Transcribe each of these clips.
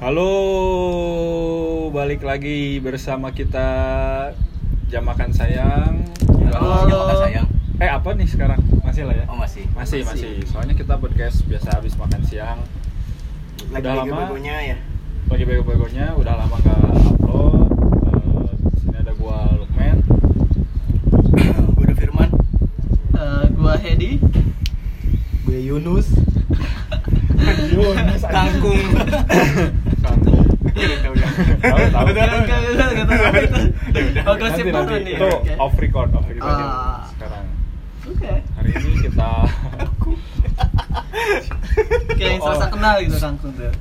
Halo, balik lagi bersama kita jam makan sayang. Halo, jam makan sayang. Eh apa nih sekarang? Masih lah ya? Oh masih. Masih, Masih. masih. Soalnya kita podcast biasa habis makan siang. Lagi Udah lama. begonya ya. Lagi bego-begonya, udah lama nggak upload. Eh, di sini ada gua Lukman. Gue udah Firman. Eh, gua Hedi gue Yunus Yunus. Kangkung. Tahu ya. Tahu, apa itu. Ya udah. Oh, gosip baru nih. Itu Oke. off record, off record Ah. sekarang. Oke. Hari ini kita Kayak yang Oh. serasa kenal gitu kangkung tuh.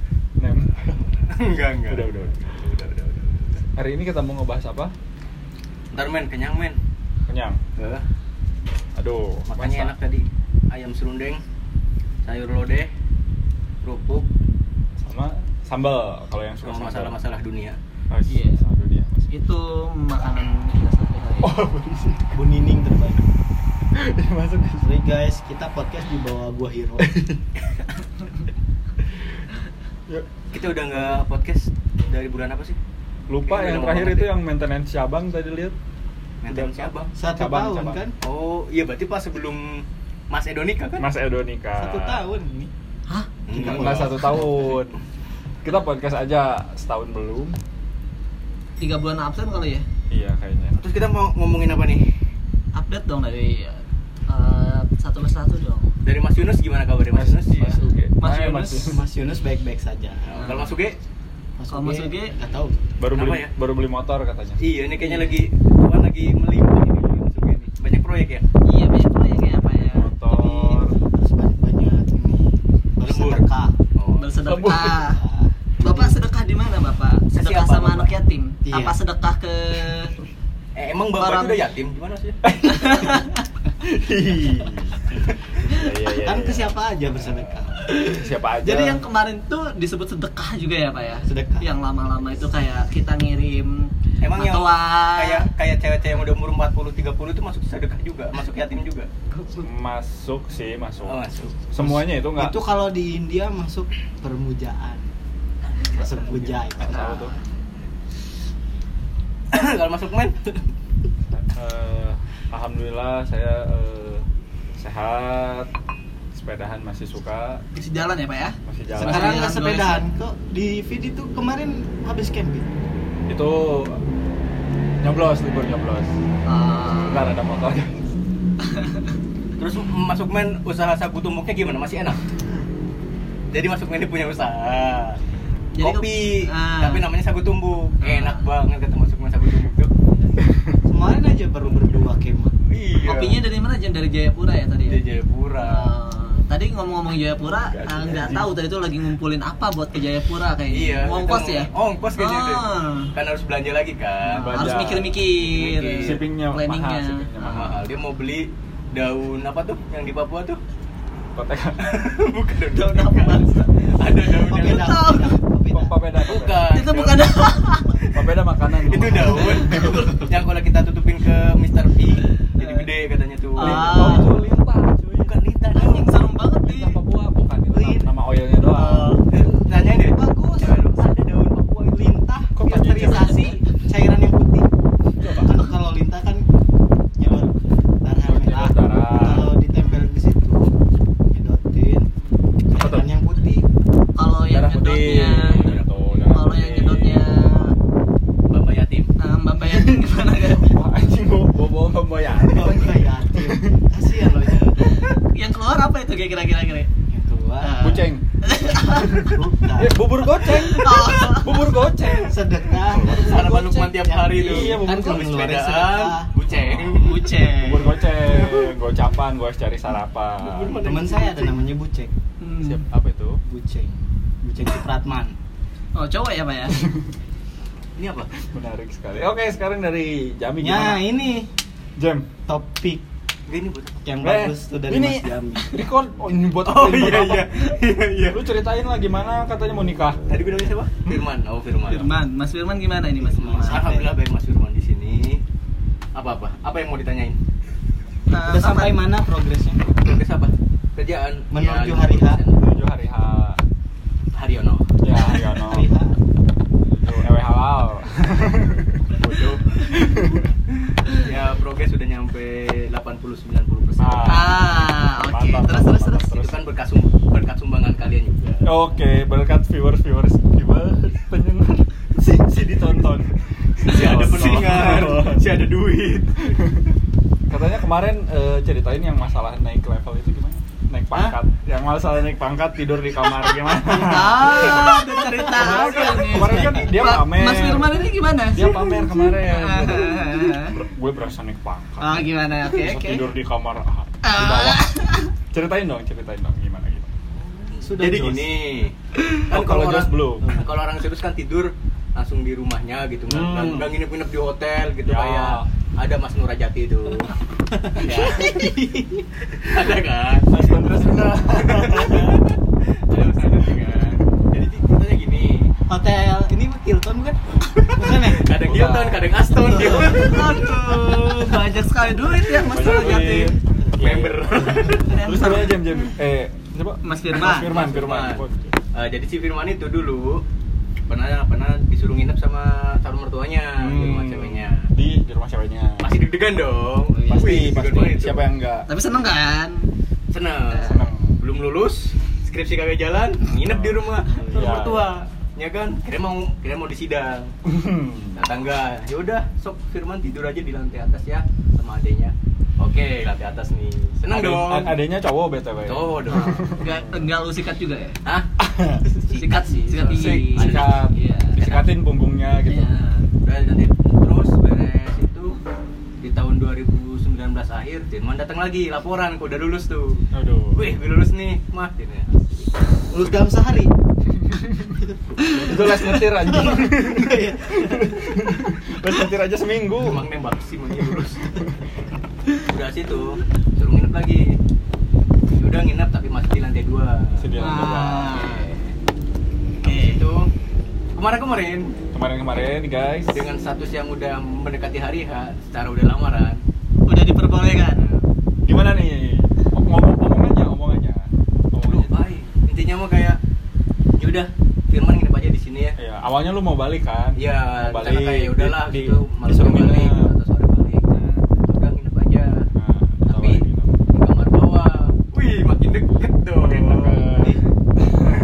Enggak, enggak. Udah, udah, udah. Udah, udah, udah. Hari ini kita mau ngebahas apa? Ntar men, kenyang men. Kenyang. Aduh, Makanya masa? enak tadi. Ayam serundeng, sayur lodeh, kerupuk, sama sambal kalau yang suka masalah-masalah dunia. Oh, Iya. masalah dunia. Itu makanan kita sehari-hari. Oh, berisik. Bu Nining terbaik Masuk. sorry guys kita podcast di bawah gua hero Yuk. Kita udah nggak podcast dari bulan apa sih? Lupa Kayaknya yang terakhir itu banget yang maintenance cabang tadi lihat. Maintenance cabang? satu Cabang, tahun cabang. kan Oh, iya berarti pas sebelum Mas Edonika kan? Mas Edo nikah. satu tahun ini Hah? Enggak. enggak satu tahun. Kita podcast aja setahun belum. Tiga bulan absen kali ya? Iya kayaknya. Terus kita mau ngomongin apa nih? Update dong dari eh, satu persatu dong. Dari Mas Yunus gimana kabarnya Mas Yunus? Mas Uge. Mas Yunus. Mas Yunus baik-baik saja Nah, Kalau Mas Uge? Kalau Mas Uge? nggak tahu baru Kenapa beli ya? baru beli motor katanya. Iya, ini kayaknya lagi Tuhan lagi melimpah ini Mas Uge nih. Banyak proyek ya? Iya banyak proyek ya apa ya? Motor. terus banyak-banyak ini Lembur. bersedekah Oh. Bersedekah. Bapak sedekah di mana Bapak? Ke Sedekah sama Bapak? anak yatim. Iya. Apa sedekah ke Eh, emang bapak Orang- itu udah yatim gimana sih? Iya, iya, iya, kan ke siapa aja bersedekah Siapa aja. Jadi yang kemarin tuh disebut sedekah juga ya Pak ya? Sedekah. Yang lama-lama itu kayak kita ngirim Emang yang kayak kayak cewek-cewek yang udah umur 40 30 itu masuk sedekah juga, masuk yatim juga. masuk sih masuk. Oh, masuk. Semuanya itu enggak. itu kalau di India masuk permujaan masuk puja Nggak. Kalau masuk men? Eh, Alhamdulillah saya eh, sehat. Sepedahan masih suka, Masih jalan ya Pak ya? masih jalan. sekarang nggak sepedahan kok di feed itu kemarin habis camping Itu nyoblos, libur nyoblos. Ah. Bentar ada motor. Terus masuk men usaha sagu tumbuknya gimana? Masih enak? Jadi masuk men punya usaha. Jadi Kopi, ah. tapi namanya sagu tumbuk. Ah. Enak banget kata masuk men sagu tumbuk tuh. kemarin aja baru berdua kemah Iya. Kopinya dari mana Jam? Dari Jayapura ya tadi ya? Di Jayapura. Ah, tadi ngomong-ngomong Jayapura, nggak gaji. tahu tadi tuh lagi ngumpulin apa buat ke Jayapura kayaknya. Iya. Ongkos ya? Ongkos kayaknya. Ah. Kan harus belanja lagi kan. Nah, harus mikir-mikir. Mikir. Shippingnya mahal, planningnya. shippingnya mahal. mahal. Dia mau beli daun apa tuh yang di Papua tuh? Kotek. Bukan daun, Daun apa? Ada daun yang tahu. papeda, papeda. Papeda. bukan. Itu bukan Papeda makanan. itu daun yang kalau kita tutupin ke Mr. P jadi gede katanya tuh. Ah. Oh, itu lintah, cuy. Bukan lintah Anjing daun. serem banget nih. Lintah Papua bukan itu Lin- nama oilnya doang. Eh, Tanyain deh. Bagus. Cewek lu, Ada daun Papua itu. lintah Kok tanya filterisasi cairan yang putih Coba. kan kalau lintah kan nyelur darah Oh, merah nyedot darah. kalau ditempel di situ nyedotin Apa tuh? cairan yang putih Kalau yang Darah putih. nyedotnya, Tuh, darah kalau yang putih. nyedotnya Bapak yatim. ah, Mbak Bayatin gimana kan? Wah, anjing gua bawa pembayar. oh iya yatim kasihan loh ya Yang keluar apa itu kira-kira kira-kira? yang keluar Ah. Buceng. bukan Eh, bubur goceng. Oh. Bubur goceng. sedekah Sarapan Lukman tiap hari tuh. Iya, kan bubur kalau Habis ngeluarin sepedaan, sedekah buceng. Buceng. Bubur goceng, gocapan, gua harus cari sarapan. teman saya ada namanya bucek Hmm. Siap, apa itu? buceng buceng Supratman Oh cowok ya Pak ya? Ini apa? Menarik sekali. Oke, sekarang dari Jami ya gimana? ini Jam. topik Ini buat yang Eh, bagus tuh dari ini Mas Jami record. Oh, ini buat Oh ini buat iya apa? iya. Iya iya. Lu ceritain lah gimana katanya mau nikah. Tadi bilangnya siapa? Firman. Oh, Firman. Firman, Mas Firman gimana ini Mas Firman? Alhamdulillah baik Mas Firman di sini. Apa-apa? Apa yang mau ditanyain? uh, udah sampai mana progresnya? Progres apa? Kerjaan ya, menuju hari H. menuju ya, hari H. Hariono. ya Hariono. hari H. Ewe halal. Ya progres sudah nyampe 80-90 persen. Ah, ah oke. okay. terus terus terus. itu kan berkat sum berkat sumbangan kalian juga. Oke okay, berkat viewers viewers viewers pendengar. Si, si ditonton. Si, si ada pendengar si ada duit. Katanya kemarin eh, ceritain yang masalah naik level itu gimana? Naik pangkat. Yang masalah naik pangkat tidur di kamar gimana? Ah, ada cerita Kemarin kan- kemarin kan dia Pak, pamer. Mas Firman ini gimana? Dia pamer kemarin. Ah. Gue berasa naik pangkat. Oh, gimana? Oke, Bisa oke. tidur di kamar ah, di Ah. bawah. Ceritain dong, ceritain dong gimana gitu. Sudah Jadi Jos. gini, Oh, kalau Jos belum. Kalau orang serius kan tidur langsung di rumahnya gitu, nggak Hmm. nggak- nggak nginep-nginep di hotel gitu Ya. kayak ada Mas Nurajati itu. Ya. ada kan? Mas terus udah. ada Mas Nurajati kan. Jadi ceritanya gini, Hotel ini Hilton bukan? Bukan ya? kadang. Hilton, kadang Aston dia. Aduh, banyak sekali duit ya Mas Banyak Jati. duit. Member. Terus gimana jam jam? Eh, siapa? Mas Firman. Mas Firman, Mas Firman. Eh, jadi si Firman itu dulu pernah pernah disuruh nginep sama calon mertuanya di rumah Hmm. ceweknya. Di di rumah ceweknya. Masih deg-degan dong. Pasti, Wih, pasti. banget itu. Siapa yang enggak? Tapi seneng kan? seneng. Seneng. Belum lulus, skripsi kagak jalan, nginep di rumah Iya. mertua. Ya kan? Kira mau kira mau disidang. Datang enggak? Ya udah, sok Firman tidur aja di lantai atas ya sama adenya. Oke, lantai atas nih. Seneng Ade- dong. Adanya cowok BTW. Cowok dong. Enggak enggak lu sikat juga ya? Hah? Sikat sih, sikat. Sikat, Iya. disikatin punggungnya gitu. Iya. Udah nanti di tahun 2019 akhir Firman datang lagi laporan kok udah lulus tuh. Aduh. Wih, gue lulus nih, mah ya. Lulus dalam sehari. Itu les nyetir anjing. les nyetir aja seminggu. Emang nembak sih mau lulus. Udah situ, suruh nginep lagi. Ya Udah nginep tapi masih di lantai dua. Sedih Ah. Oke. Oke. Habis itu kemarin-kemarin Kemarin-kemarin guys. dengan status yang udah mendekati hari H, secara udah lamaran. Udah diperbolehkan. Gimana nih? Ngomong. Aduh, Omongannya. baik. Intinya mah kayak ya udah Firman nginep aja di sini ya. Iya, awalnya lu mau balik kan? Iya, mau karena kayak ya udahlah di, gitu, balik sore balik. Nah, udah nginep aja. Nah, Tapi tawarin nginep. di kamar bawah, wih makin deket dong. Makin deket. Ih,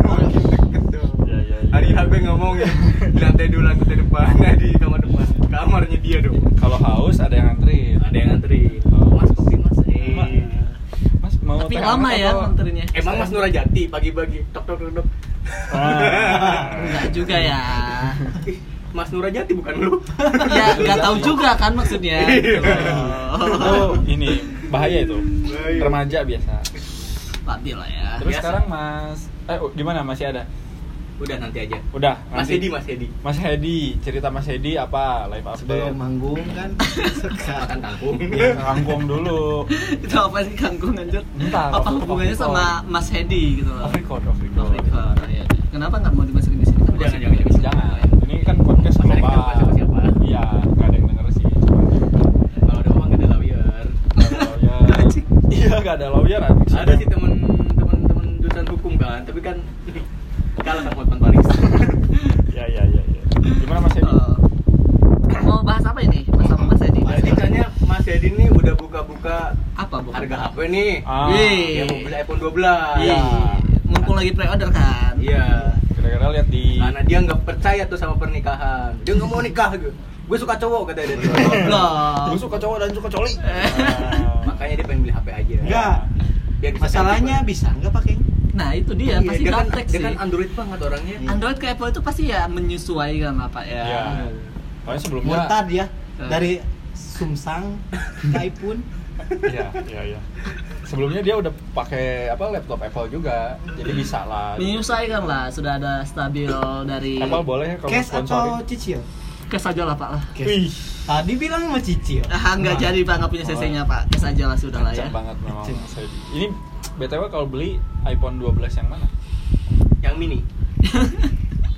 makin deket dong. Iya, iya, iya. Hari H gue ngomong ya, di lantai dua lantai depan, nah di kamar depan, kamarnya dia dong. Kalau haus ada yang ngantri. Ada yang ngantri. Oh. Mas kopi mas. Eh. Ma- Mas mau Tapi lama ya nganternya. Emang Mas Nurajati pagi-pagi tok tok tok. Ah. Enggak juga ya. Mas Nurajati bukan lu. ya nggak tahu juga kan maksudnya. Iya. Oh, ini bahaya itu. Remaja biasa. Labil lah ya. Terus Biasa. sekarang Mas eh oh, gimana masih ada? Udah nanti aja. Udah. Mas nanti. Hedi, Mas Hedi. Mas Hedi, cerita Mas Hedi apa? Live Sebelum update. manggung kan Makan kangkung. Rangkung dulu. itu apa sih kangkung anjir? Bentar, apa hubungannya sama Mas Hedi gitu loh? Off record, off record. Off record, oh, iya. Kenapa nggak mau dimasukin di sini? Kan Jangan, jangan, jangan. Jangan. Ini kan podcast global. siapa. Iya, nggak ada yang denger sih. Kalau ada uang ada lawyer. Nggak ada lawyer. Iya, nggak ada lawyer. Ada sih temen temen temen jurusan hukum kan, tapi kan sama Hotman Paris. Ya, ya, ya, ya. Gimana Mas Hedi? Oh. Mau bahas apa ini? Mas sama Mas Hedi? Jadi katanya Mas Hedi ini udah buka-buka apa bu? harga HP nih. Ah. Wih. Dia mau beli iPhone 12. Iya. Mumpung lagi pre-order kan? Iya. Kira-kira lihat di Karena dia nggak percaya tuh sama pernikahan. Dia nggak mau nikah gitu. Gue suka cowok katanya dia. Goblok. Gue suka cowok dan suka coli. Makanya dia pengen beli HP aja. Enggak. Biar bisa Masalahnya bisa nggak pakai? Nah itu dia, Iya, pasti dia kan, gaptek dia sih. kan Android banget orangnya. Android ke Apple itu pasti ya menyesuaikan lah pak ya. Iya. Soalnya sebelumnya Murtad ya dari Sumsang ke iPhone. Iya, iya, iya. Sebelumnya dia udah pakai apa laptop Apple juga. Jadi bisa lah. Menyesuaikan lah, sudah ada stabil dari Apple boleh ya kalau Cash atau cicil? Cash aja lah pak lah. Wih. Tadi bilang mau cicil. Ah nggak Nah. jadi pak, nggak punya CC-nya pak. Cash aja lah sudah lah ya. Banget memang. Ini BTW kalau beli iPhone 12 yang mana? Yang mini.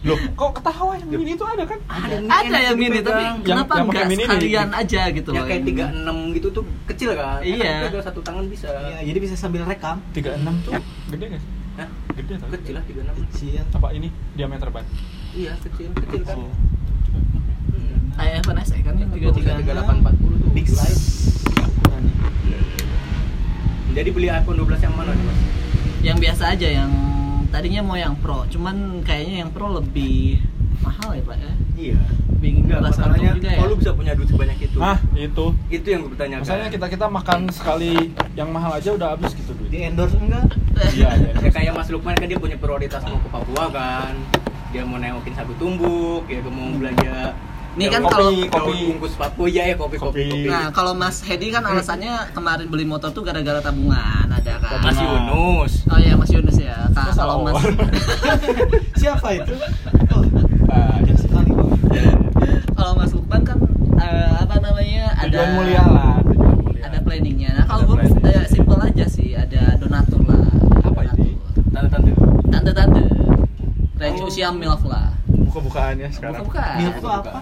Loh, kok ketawa yang mini itu ada kan? Ada yang mini tapi Yang- kenapa yang pakai nggak mini nih. sekalian aja gitu Yang loh? kayak yang- 36 gitu tuh kecil kan? Iya. Enak juga, satu tangan bisa. Iya, jadi bisa sambil rekam. 36 tuh gede gak sih? Hah? Gede tau? Kecil lah 36. Kecil. Apa ini diameter ban? Iya, kecil, kecil kan. Oh. Hmm. iPhone SE kan yang tiga tiga. 3840 tuh. Big size. Jadi beli iPhone 12 yang mana nih mas? Yang biasa aja yang tadinya mau yang Pro, cuman kayaknya yang Pro lebih mahal ya pak ya. Iya. Bingung Enggak, masalahnya juga ya. kalau lu bisa punya duit sebanyak itu. Nah, itu. Itu yang gue pertanyakan. Misalnya kita kita makan sekali yang mahal aja udah habis gitu Di duit. endorse enggak? Iya, iya. ya kayak Mas Lukman kan dia punya prioritas mau ke Papua kan. Dia mau nengokin sagu tumbuk, ya dia mau belanja Nih kan kalau- kopi, kopi bungkus Papua ya ya kopi kopi. Nah, kalau Mas Hedi kan alasannya kemarin beli motor tuh gara-gara tabungan ada kan. Mas Yunus. Oh iya Mas Yunus ya. Ka- Masa kalau Mas? Siapa itu? Oh, banyak sekali kalau Mas Lukman kan eh, apa namanya ada Tujuan mulia lah, tujuan mulia. ada planningnya. Nah kalau gue eh, simple aja sih ada donatur lah. Apa ini? Tante-tante. Tante-tante. Range Oh. usia milf lah. Buka-bukaannya sekarang. Milk itu apa?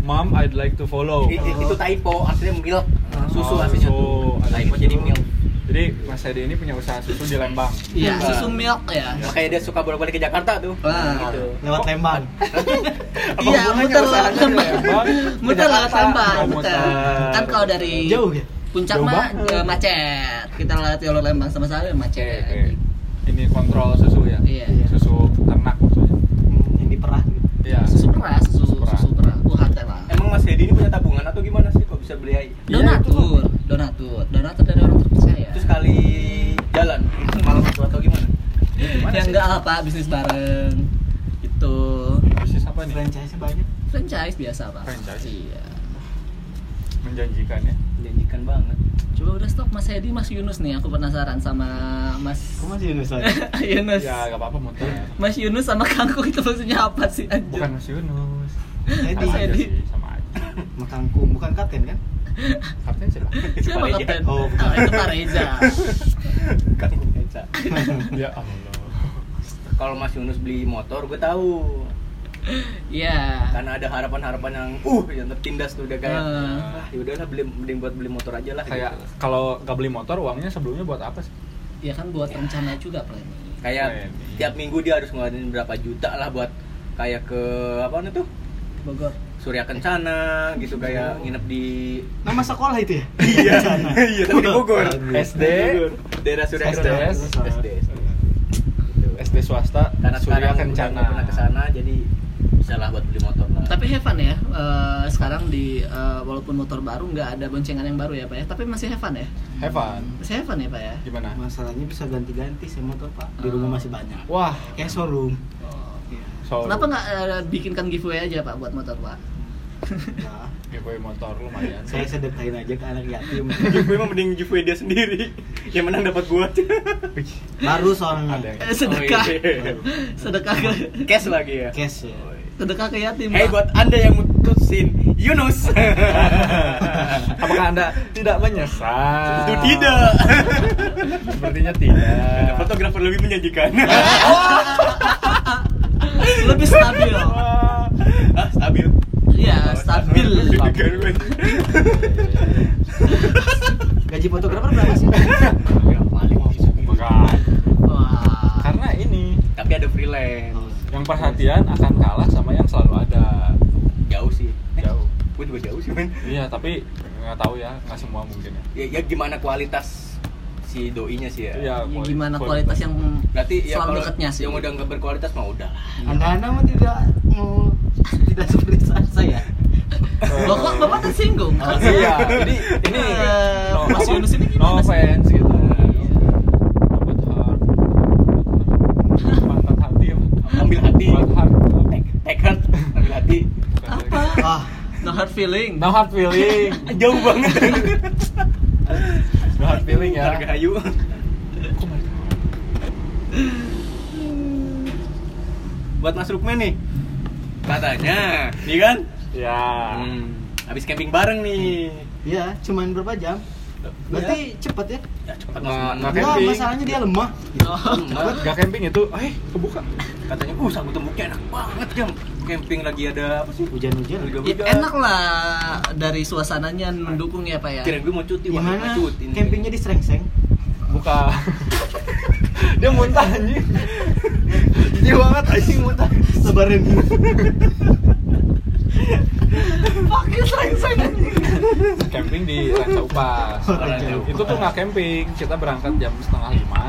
Mom, I'd like to follow. Itu typo, aslinya milk. Susu Oh, aslinya susu. tuh. Ada Typo susu. jadi milk. Jadi Mas Hedi ini punya usaha susu di Lembang. Iya, Bukan. susu milk ya. Makanya dia suka bolak-balik ke Jakarta tuh. Wah. Gitu. Lewat Lembang. Apa Iya, hubungannya muter usahanya lewat Lembang. Lembang? Muter lewat Jakarta? Lembang, Oh, muter. muter. Kan kalau dari Jauh ya? puncak Jauh mah banget. eh, macet. Kita lewat jalur Lembang sama saya Oke, macet. oke. Ini kontrol susu ya? Iya. Susu ternak maksudnya. Hmm, yang diperah gitu. Iya. Susu peras, susu Susu peras. susu peras. Tuh hati lah. Emang Mas Hedi ini punya tabungan atau gimana sih kok bisa beli Iya, Donatur, donatur, donatur dari orang terpercaya. Terus sekali jalan malam itu atau gimana? Gimana ya enggak apa bisnis bareng itu Bisnis apa nih? Franchise banyak. franchise biasa pak Franchise? iya Menjanjikan ya. Menjanjikan banget. coba udah stop mas Hedi mas Yunus nih aku penasaran sama mas Kok masih Yunus lagi? Yunus Ya, gak apa-apa muter. Mas Yunus sama Kangkung itu maksudnya apa sih anjir? Bukan Mas Yunus. Hedi. Aja Hedi. Sih, sama aja. Sama kangkung, bukan kapten kan? Kapten siapa? Siapa Reza. kapten? Oh, bukan. Ah, itu Pak Reza. Kangkung Eca. ya Allah. Kalau Mas Yunus beli motor, gue tahu. Iya. Karena ada harapan-harapan yang uh yang tertindas tuh udah kayak Eh. ah ya udahlah beli mending buat beli motor aja lah Kayak gitu. kalau gak beli motor uangnya sebelumnya buat apa sih? Ya kan buat rencana juga planning. kayak Planning. tiap minggu dia harus ngeluarin berapa juta lah buat kayak ke apa namanya tuh Bogor. Surya Kencana gitu kayak nginep di Nama sekolah itu ya? iya iya tapi di Bogor SD. daerah Surya. Kencana SD SD swasta karena Surya Kencana. pernah ke sana jadi bisa lah buat beli motor lah Tapi Heaven ya, eh, sekarang di eh, walaupun motor baru nggak ada boncengan yang baru ya pak ya, tapi masih Heaven ya, Have fun. masih Heaven ya pak ya. Gimana? Masalahnya bisa ganti-ganti sih motor pak. Di rumah masih banyak. Wah, Kayak showroom. Oh. Iya. so Kenapa nggak eh, bikinkan giveaway aja pak buat motor pak? Giveaway motor lumayan. saya sedekahin aja ke anak yatim. giveaway mah mending giveaway dia sendiri yang menang dapat gua Baru soalnya. Eh, sedekah, Oh, iya. sedekah ke cash lagi ya Cash ya. sedekah ke yatim. Hei Pak. buat anda yang mutusin Yunus Apakah Anda tidak menyesal? Itu tidak Sepertinya tidak. Fotografer lebih menjanjikan lebih stabil. Ah, Stabil Iya, stabil. Stabil. Gaji fotografer berapa sih? Karena ini Tapi ada freelance yang perhatian akan kalah sama yang selalu ada. Jauh sih Jauh. Gue juga jauh sih men Iya, tapi nggak tahu ya, nggak semua mungkin ya. ya, ya gimana kualitas si doinya sih ya Iya, Ya, kuali- gimana kuali- kualitas yang Berarti ya selalu kalau dekatnya sih. yang udah nggak berkualitas mah udah lah Anda-anda mah tidak mau tidak seperti saya. Loh kok bapak tersinggung? Oh, iya, ini ini Eh, no, Mas? Yunus ini no gimana sih? offense gitu. Apa? Ambil hati Buat heart. Take, take heart Ambil hati Apa? Ah, No hard feeling. No hard feeling. Jauh banget No hard feeling ya. Harga hayu Kok mereka? Buat Mas Rukmen nih Katanya Nih kan Ya. hmm. Habis camping bareng nih iya, cuman berapa jam? Berarti cepet ya? Ya Nggak- Mas nggak Rukmen. Enggak, camping. masalahnya dia lemah. Oh. Enggak. Gak camping itu, eh kebuka. Katanya, uh sagu tembuknya enak banget jam Camping lagi ada apa sih? Hujan-hujan. Ya, hujan. enak lah dari suasananya mendukung ya pak ya. Kira gue mau cuti, wah Gimana? nggak cuti nih. Campingnya di Srengseng. Buka. Dia muntah anjing. Iya banget anjing muntah. Lebaran. Pakai sering-sering camping di Ranca Upas. Oh. Itu tuh nggak camping, kita berangkat jam setengah lima,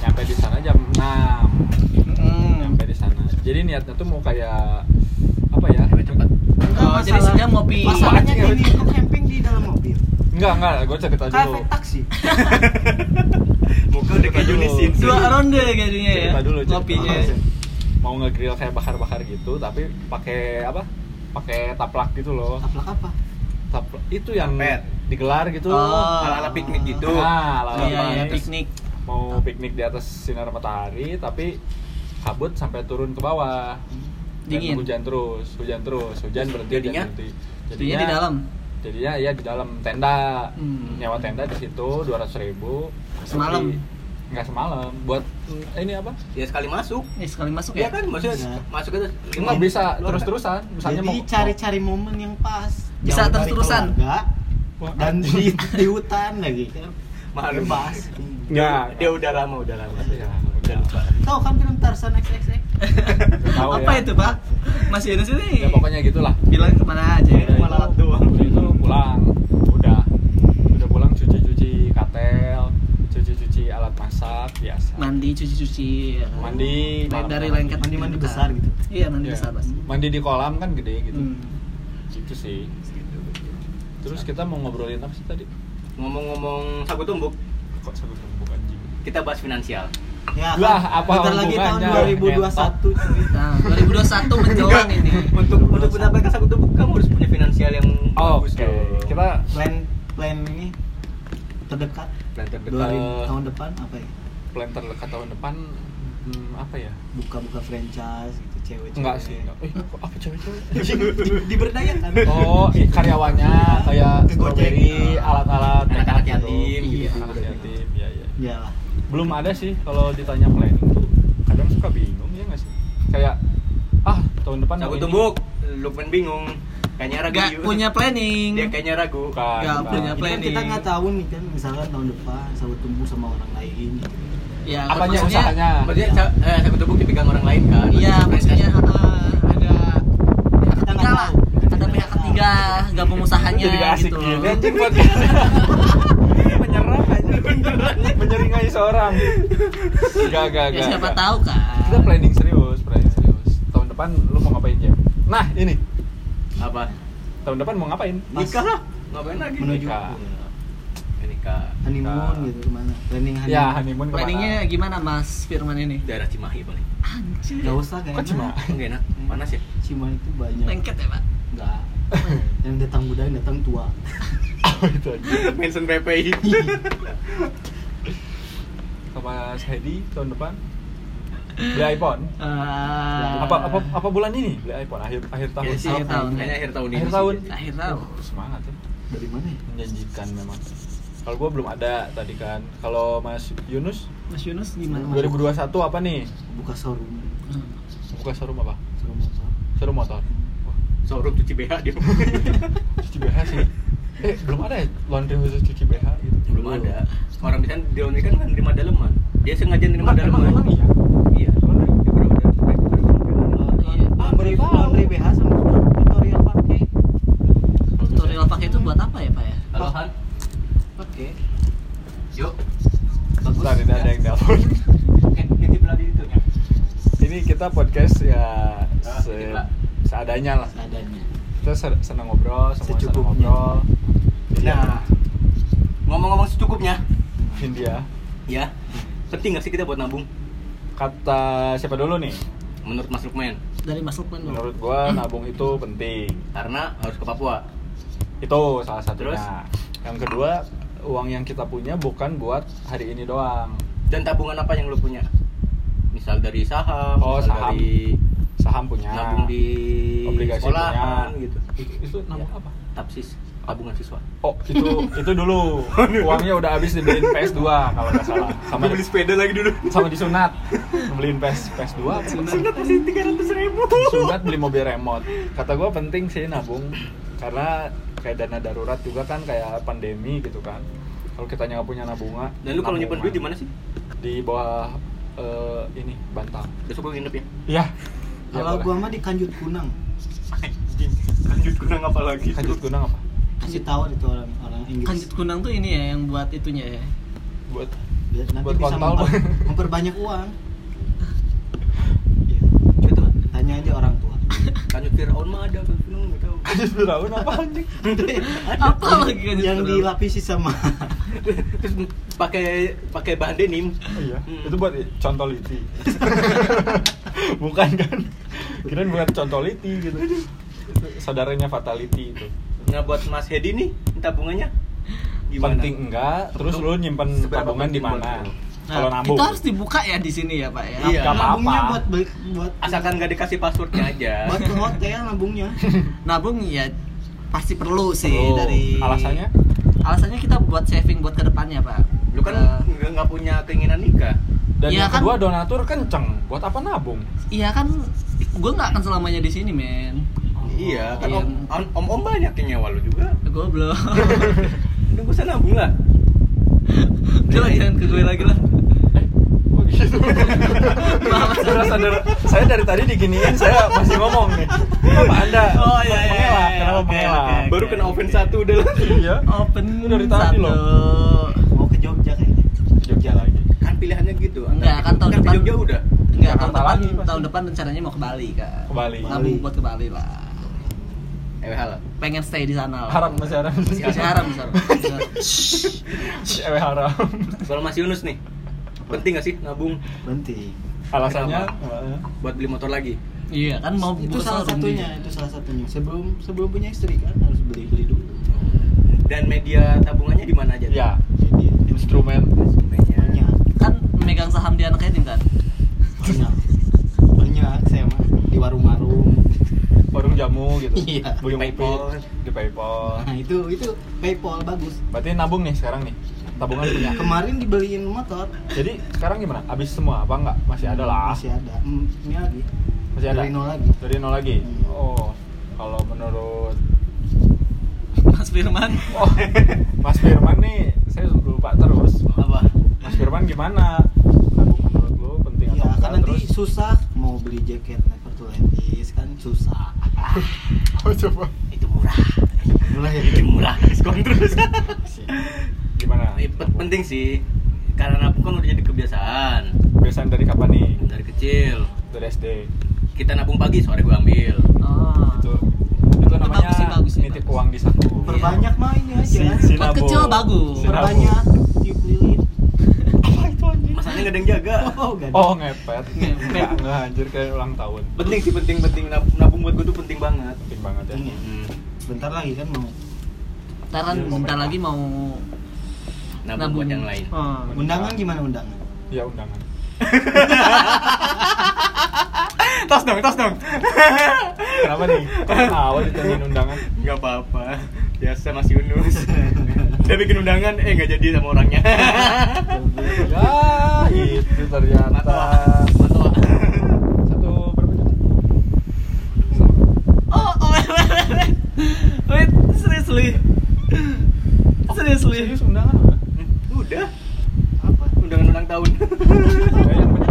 nyampe di sana jam 6 Hmm. nyampe di sana. Jadi niatnya tuh mau kayak apa ya? Cepat. Oh, jadi sejam ngopi. Masalahnya ini kok camping di dalam mobil. Enggak, enggak, gue cerita dulu. efek taksi. Muka udah kayak Dulu. Unisin. Dua ronde kayaknya ya. Cerita dulu. Ngopinya. Mau ngegrill kayak bakar-bakar gitu, tapi pakai apa? Pakai taplak gitu loh. Taplak apa? Taplak itu yang Karpet. digelar gitu. Oh. Ala-ala piknik gitu. Nah, ala-ala Iya, iya, piknik. piknik. mau piknik di atas sinar matahari tapi kabut sampai turun ke bawah Dan Dingin. hujan terus hujan terus hujan berhenti Jadinya? berhenti Jadinya di dalam. Jadinya ya di dalam tenda Hmm. nyawa tenda di situ dua ratus ribu Semalam? nggak semalam buat mm, ini apa Ya sekali masuk. Eh, sekali masuk Iya ya? kan, maksudnya Iya. masuk itu nggak bisa terus terusan misalnya Jadi mau cari-cari momen yang pas. Bisa keluarga, Wah, dan di, di hutan lagi kan. Malu. Bebas. Nggak. Dia udah lama, udah lama. Ya. Tahu kan film Tarzan XXX? Tahu Apa ya. itu, Pak? Masih ada sini. ya pokoknya gitulah Bilang ke mana aja. Lalat itu- doang. itu pulang udah udah pulang cuci-cuci katel cuci-cuci alat masak biasa Mandi, cuci-cuci. ya? Mandi, dari lengket. Mandi-mandi besar gitu. Iya, mandi Iya. besar pasti. mandi di kolam kan gede gitu Hmm. gitu sih terus kita mau ngobrolin apa sih tadi Ngomong-ngomong sagu tumbuk, kok sebut tumbuk anjing kita bahas finansial. Ya, Lah, apa bentar lagi tahun hubungannya? 2021 cuy. Nah, 2021 menjelang ini. Untuk untuk mendapatkan sagu tumbuk kamu harus punya finansial yang oh, bagus oke dong. kita Plan plan ini terdekat plan terdekat. 2000 tahun depan apa ya? plan terdekat tahun depan hmm, apa ya Buka-buka franchise gitu cewek-cewek. enggak sih enggak. Eh, apa cewek-cewek Di- diberdayakan. Oh, i- karyawannya kayak strawberry, alat-alat Anak-anak gitu. yatim, Iya, gitu. anak yatim, iya iya. Iyalah. Belum ada sih kalau ditanya planning tuh kadang suka bingung ya nggak sih? Kayak ah tahun depan ini. tumbuk, lu pun bingung. Kayaknya ragu. Gak Yuk. punya planning. Dia kayaknya ragu. Bukan, Nggak bukan. punya kan planning. kita nggak tahu nih kan misalkan tahun depan sawit tumbuh sama orang lain gitu. Ya, Apanya maksudnya- usahanya? Maksudnya sa- eh, sagu tumbuk dipegang orang lain kan? Iya, maksudnya uh, ada pihak Kita ketiga nggak lah. Ada pihak ketiga gabung usahanya Jadi gak asik gitu. gini anjing podcast. Menyerang aja Menyeringai seorang. Gak, gak, Ya gak. siapa gak. tahu kan. Kita planning serius, planning serius. Tahun depan lu mau ngapain, Jam? Nah, ini. Apa? Tahun depan mau ngapain? Pas Nikah lah. Ngapain lagi? menuju Nikah. Ya, nikah. honeymoon gitu ke mana? Planning honeymoon. Ya, honeymoon ke mana? Planningnya gimana Mas Firman ini? Daerah Cimahi paling. Anjir. Gak usah Kok kayaknya. cuma? Enggak enak. Panas ya? Cimahi itu banyak. Lengket ya, Pak? Enggak. yang datang muda, yang datang tua. Oh, itu aja. Mention PPI. Ke Mas Hedi tahun depan beli iPhone. Ah, Apa apa apa bulan ini beli iPhone akhir akhir tahun. Kayaknya sih, Akhir tahun. Kayaknya akhir tahun ini. Akhir sih. tahun. Akhir tahun. Oh, semangat ya. Dari mana ya? Menjanjikan memang. Kalau gua belum ada tadi kan. Kalau Mas Yunus Mas Yunus gimana? 2021 apa nih? Buka showroom. Hmm. Buka showroom apa? Showroom motor. Showroom motor. Wah, Showroom cuci BH dia. cuci BH sih. Eh, belum ada ya laundry khusus cuci BH gitu. Belum ada. Orang bisa di laundry kan nerima daleman. Dia sengaja nerima Emang, emang, daleman. emang iya? Iya. Iya. Laundry, BH sama tutorial pakai. Tutorial pakai itu buat apa ya, Pak ya? Halo Han. Pakai. Yuk. Bentar, ini ada yang telepon. Eh, nitip lagi itu ya. Ini kita podcast ya Ah, seadanya lah. Seadanya. Kita se- senang ngobrol, semua senang Secukupnya. ngobrol. Iya. Nah, ngomong-ngomong secukupnya, India. ya, penting nggak sih kita buat nabung? Kata siapa dulu nih? Menurut Mas Lukman, Dari Mas Lukman dulu. Menurut gua nabung itu penting. karena harus ke Papua. Itu salah satunya. Terus? Yang kedua, uang yang kita punya bukan buat hari ini doang. Dan tabungan apa yang lu punya? Misal dari saham, Oh, misal saham. dari Saham punya. nabung di obligasi sekolahan punya. gitu. Itu, itu nabung Ya. apa? Tapsis, tabungan siswa. Oh, itu itu dulu. Uangnya udah habis dibeliin PS2 kalau nggak salah. Sama beli sepeda lagi dulu. sama disunat. Beliin PS PS2 apa? Sunat masih tiga ratus ribu. sunat beli mobil remote kata gue penting sih nabung karena kayak dana darurat juga kan kayak pandemi gitu kan kalau kita nggak punya nabungan Dan lu kalau nyimpen duit di mana sih? di bawah eh, ini bantal Besok gue nginep ya. iya Ya, Kalau boleh. gua mah di Kanjut Kunang. Anjing, lanjut kurang apa lagi? kanjut gunang apa kasih tahu itu orang orang Inggris Kanjut kunang tuh ini ya yang buat itunya ya. buat biar nanti buat bisa kontol. memper- memperbanyak uang Iya. Betul. tanya aja orang tua Kanjut Fir'aun mah ada kan Fir'aun nggak tahu. Kanjut Firaun apa anjing? Apa lagi kanjut yang kunang? dilapisi sama Terus pakai pakai bahan denim. Iya, Hmm. itu buat contoliti. Bukan kan? Kirain buat contoliti gitu. Saudaranya fatality itu. Nah buat Mas Hedi nih tabungannya gimana? Penting enggak, terus lu nyimpen Seberapa tabungan di buat mana? Nah, Kalau nabung. Itu harus dibuka ya di sini ya, Pak ya. Iya. Nggak apa-apa. nabungnya buat beli buat Asalkan nggak dikasih passwordnya aja. buat ke hotel nabungnya Nabung ya pasti perlu sih Perlu. dari alasannya? Alasannya kita buat saving buat ke depannya, Pak. Lu kan nggak nggak punya keinginan nikah. Dan Iya yang kan? kedua donatur kenceng. Buat apa nabung? Iya kan gue nggak akan selamanya di sini, men. Iya, kan Iya. om, om, om, banyak yang nyawa lu juga. Gue belum. Udah gak usah nabung lah. Coba jangan ke gue lagi lah. Oh gitu. Saudara, saudara, saya dari tadi diginiin, saya masih ngomong nih. Kenapa anda Oh, iya, iya, mengelak? iya, Kenapa oke, mengelak? oke. Baru kena oven satu udah. Iya. Open Dari tadi satu. loh. mau ke Jogja kayaknya Jogja lagi. Kan pilihannya gitu. Enggak, kan tahun di depan. Jogja udah. Enggak, tahun depan, lagi pasti. tahun depan rencananya mau ke Bali, Kak. Ke Bali. Nabung buat ke Bali lah. Eh hal. Pengen stay di sana lah. Haram masih haram. Masih haram, masih haram. Ewe haram. Kalau Mas Yunus nih, penting gak sih nabung penting Alasannya? buat beli motor lagi? Iya kan mau itu salah satunya dia. itu salah satunya sebelum sebelum punya istri kan harus beli beli dulu Dan media tabungannya di mana aja? Ya, jadi instrumen. Instrumennya. Kan megang saham di anak yatim kan? Banyak banyak saya mah di warung-warung Warung jamu gitu. Iya. Beli PayPal. di PayPal. nah itu itu PayPal bagus Berarti nabung nih sekarang nih. Tabungan punya. kemarin dibeliin motor Jadi sekarang gimana? Habis semua apa enggak? Masih ada lah. masih ada Hmm, ini lagi Masih ada. dari nol lagi Dari nol lagi. Hmm. Oh, kalau menurut Mas Firman. Oh, Mas Firman nih, saya lupa terus. Apa? Mas Firman gimana? Nabung menurut lu penting ya atau kan nanti Terus susah mau beli jaket Never to Ladies kan susah oh, coba Itu murah. mulai ya Itu murah, diskon terus. gimana? Eh, pe- penting sih. Karena nabung kan udah jadi kebiasaan. Kebiasaan dari kapan nih? Dari kecil. Dari SD. Kita nabung pagi, sore gua ambil. Oh. Itu itu namanya bagus sih, bagus sih, nitip bagus. uang di saku. perbanyak mah ini aja Si- si kecil bagus. Perbanyak Masalahnya nggak ada yang jaga. oh gak ada. Oh, ngepet. Ngepet. Enggak, enggak anjir kayak ulang tahun. Penting sih, penting penting Nab- nabung buat gua tuh penting banget. Penting banget ya. Iya. Hmm. bentar lagi kan mau Ntar Iya, mau bentar lagi mau Nabung buat yang lain. Oh. undangan gimana undangan Ya undangan. tos dong, tos dong. Kenapa nih? Ketawa ditanyain undangan? Nggak apa-apa. Biasa Mas Yunus. Dia bikin undangan, eh nggak jadi sama orangnya. Ya, itu ternyata. Matoa. Matoa. Satu berapa juta? Oh, oh, wait, wait, seriously. Seriously. Serius undangan? Hmm, Udah, apa undangan ulang tahun.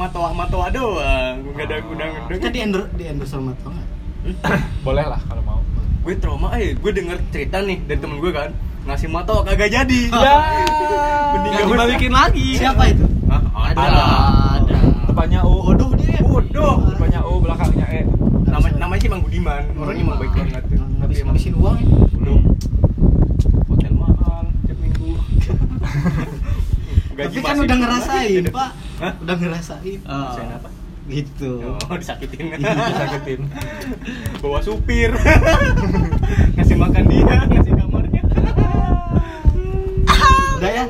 udah cuma matoa matoa doang. Gue nggak ada undangan. kan di endorse di endorse sama nggak Boleh lah kalau mau. Gue trauma, eh gue denger cerita nih dari temen gue kan ngasih matoa kagak jadi. Ya. Mending Nggak gak usah. dibalikin lagi. siapa itu Hah? Ada. Ada. Ada. Depannya U. bodoh dia Bodoh. Depannya U, belakangnya E. Nama namanya sih Mang Budiman. Orangnya emang baik banget. emang habisin uang ya belum hotel mahal tiap minggu. tapi Gaji kan udah ngerasain pak Hah? udah ngerasain Oh. Ngerasain apa? gitu Oh, disakitin. Disakitin. Bawa supir. ngasih makan dia, ngasih kamarnya. udah ya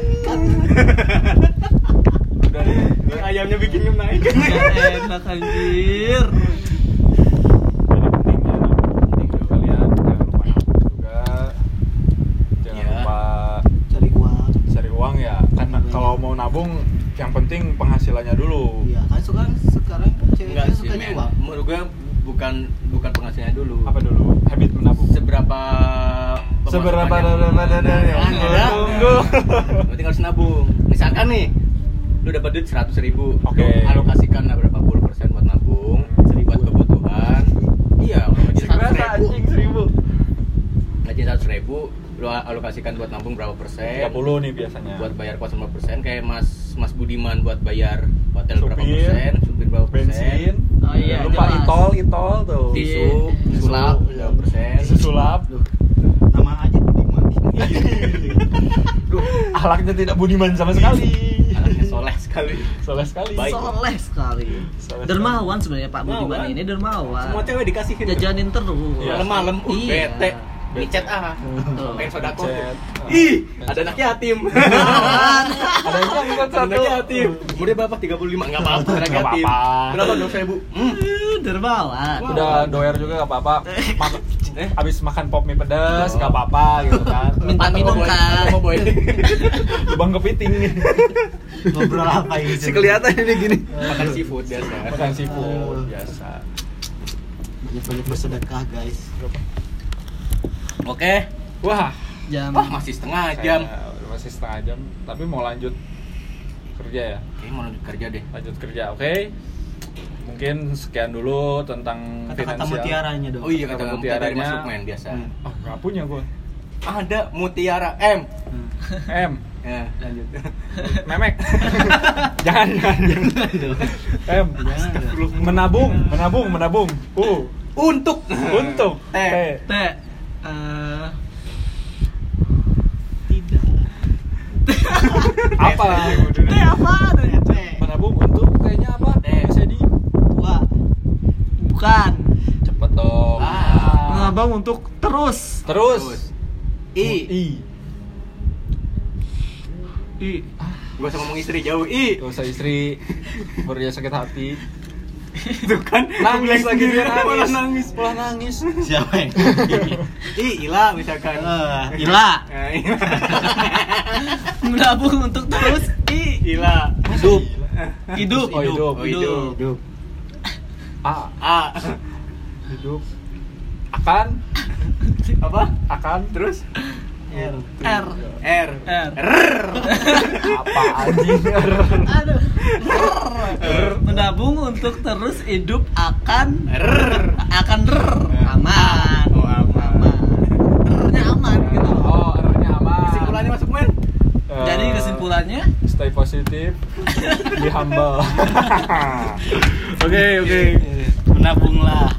Udah. Ini ayamnya bikin naik. Enak anjir. Jadi pentingnya nih, penting juga kalian jangan lupa nabung juga. Jangan Ya. lupa cari uang cari uang ya. Kan kalau mau nabung yang penting penghasilannya dulu Iya, kan sekarang sekarang cewek enggak kan sih sukanya men. uang. menurut gue bukan bukan penghasilannya dulu apa dulu habit menabung seberapa seberapa pemasukannya- Tunggu, tunggu. Berarti harus nabung. Misalkan nih, lu dapat duit seratus ribu, Oke. lu alokasikan lah berapa puluh persen buat nabung, buat kebutuhan. Iya, seratus ribu, seribu gaji seratus ribu, lu alokasikan buat nabung berapa persen? 30 nih biasanya Buat bayar kos berapa persen? Kayak Mas Mas Budiman buat bayar hotel berapa Supir, persen? Supir berapa persen? bensin Oh iya, lupa jelas. itol itol tuh Tisu, Iya. sulap berapa persen? tisu sulap nama aja Budiman. Duh, ahlaknya tidak budiman sama sekali anaknya soleh sekali. soleh sekali Baik. Soleh sekali. Soleh Dermawan sebenarnya Pak Budiman ini dermawan. Semua cewek dikasihin. jajanin terus. Iya. Malam-malam, uh, Iya. bete. Micet ah. Pengen sodako. Micet. Ih, ada anak yatim. ada yang Ada satu anak yatim. Umurnya berapa? 35. Enggak apa-apa, anak Nggak yatim. Berapa dong ribu? Hmm. Dermawan. udah doer juga gak apa-apa eh abis makan pop mie pedas gak apa-apa gitu kan Minta minum kan. Boy. lubang kepiting nih Ngobrol apa ini? si kelihatan ini gini Makan seafood biasa. makan seafood biasa Banyak-banyak bersedekah, guys. Oke. wah Jam. Wah, masih setengah jam. saya udah masih setengah jam tapi mau lanjut kerja ya Oke, mau lanjut kerja deh. lanjut kerja oke mungkin sekian dulu tentang Kata-kata finansial mutiaranya dong. Oh iya, Kata kata mutiaranya. mutiaranya masuk main biasa. Hmm. oh nggak punya gue Ada mutiara M. Hmm. M Ya, lanjut. memek jangan jangan M Jangan, jangan. menabung menabung menabung U Untuk untuk T. T T. Eh, Tidak. apa T apa? T. menabung untuk kayaknya apa T. bisa di Tua. Bukan. cepet dong Ah. Mengabang untuk terus. terus, Terus. I. I I. Gua sama ngomong istri jauh. I. gak usah istri baru dia sakit hati Itu kan nangis lagi dia malah nangis nangis. malah nangis Siapa yang? I, Ila misalkan. Eh, Ila. Ila. Menabung untuk terus. I. Ila. hidup Hidup. Oh, hidup. Oh, hidup. Hidup. A A. hidup akan Apa? akan Terus R. R. R. R. R. apa anjing Aduh. Menabung untuk terus hidup akan R. akan r aman. Oh, aman. R-nya aman gitu. oh R-nya aman Kesimpulannya masuk men. Eh, Jadi kesimpulannya stay positif be humble oke oke Menabunglah.